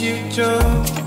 you do